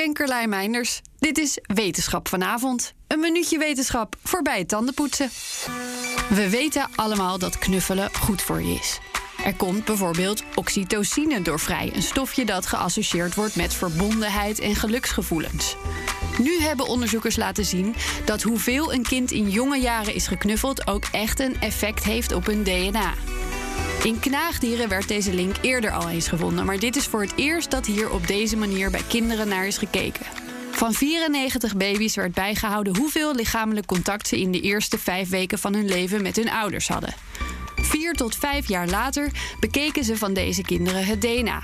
Ben Meinders. Dit is Wetenschap vanavond. Een minuutje wetenschap voorbij tandenpoetsen. We weten allemaal dat knuffelen goed voor je is. Er komt bijvoorbeeld oxytocine door vrij, een stofje dat geassocieerd wordt met verbondenheid en geluksgevoelens. Nu hebben onderzoekers laten zien dat hoeveel een kind in jonge jaren is geknuffeld ook echt een effect heeft op hun DNA. In knaagdieren werd deze link eerder al eens gevonden, maar dit is voor het eerst dat hier op deze manier bij kinderen naar is gekeken. Van 94 baby's werd bijgehouden hoeveel lichamelijk contact ze in de eerste vijf weken van hun leven met hun ouders hadden. Vier tot vijf jaar later bekeken ze van deze kinderen het DNA.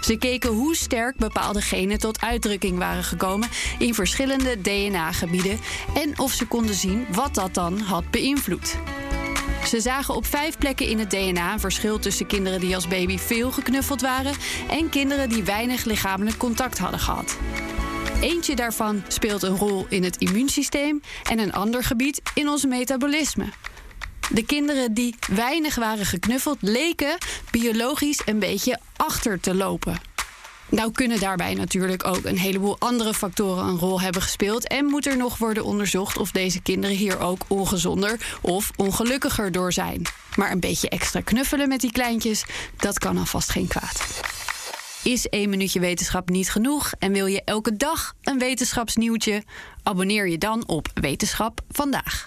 Ze keken hoe sterk bepaalde genen tot uitdrukking waren gekomen in verschillende DNA-gebieden en of ze konden zien wat dat dan had beïnvloed. Ze zagen op vijf plekken in het DNA een verschil tussen kinderen die als baby veel geknuffeld waren en kinderen die weinig lichamelijk contact hadden gehad. Eentje daarvan speelt een rol in het immuunsysteem en een ander gebied in ons metabolisme. De kinderen die weinig waren geknuffeld leken biologisch een beetje achter te lopen. Nou kunnen daarbij natuurlijk ook een heleboel andere factoren een rol hebben gespeeld en moet er nog worden onderzocht of deze kinderen hier ook ongezonder of ongelukkiger door zijn. Maar een beetje extra knuffelen met die kleintjes, dat kan alvast geen kwaad. Is één minuutje wetenschap niet genoeg en wil je elke dag een wetenschapsnieuwtje? Abonneer je dan op Wetenschap vandaag.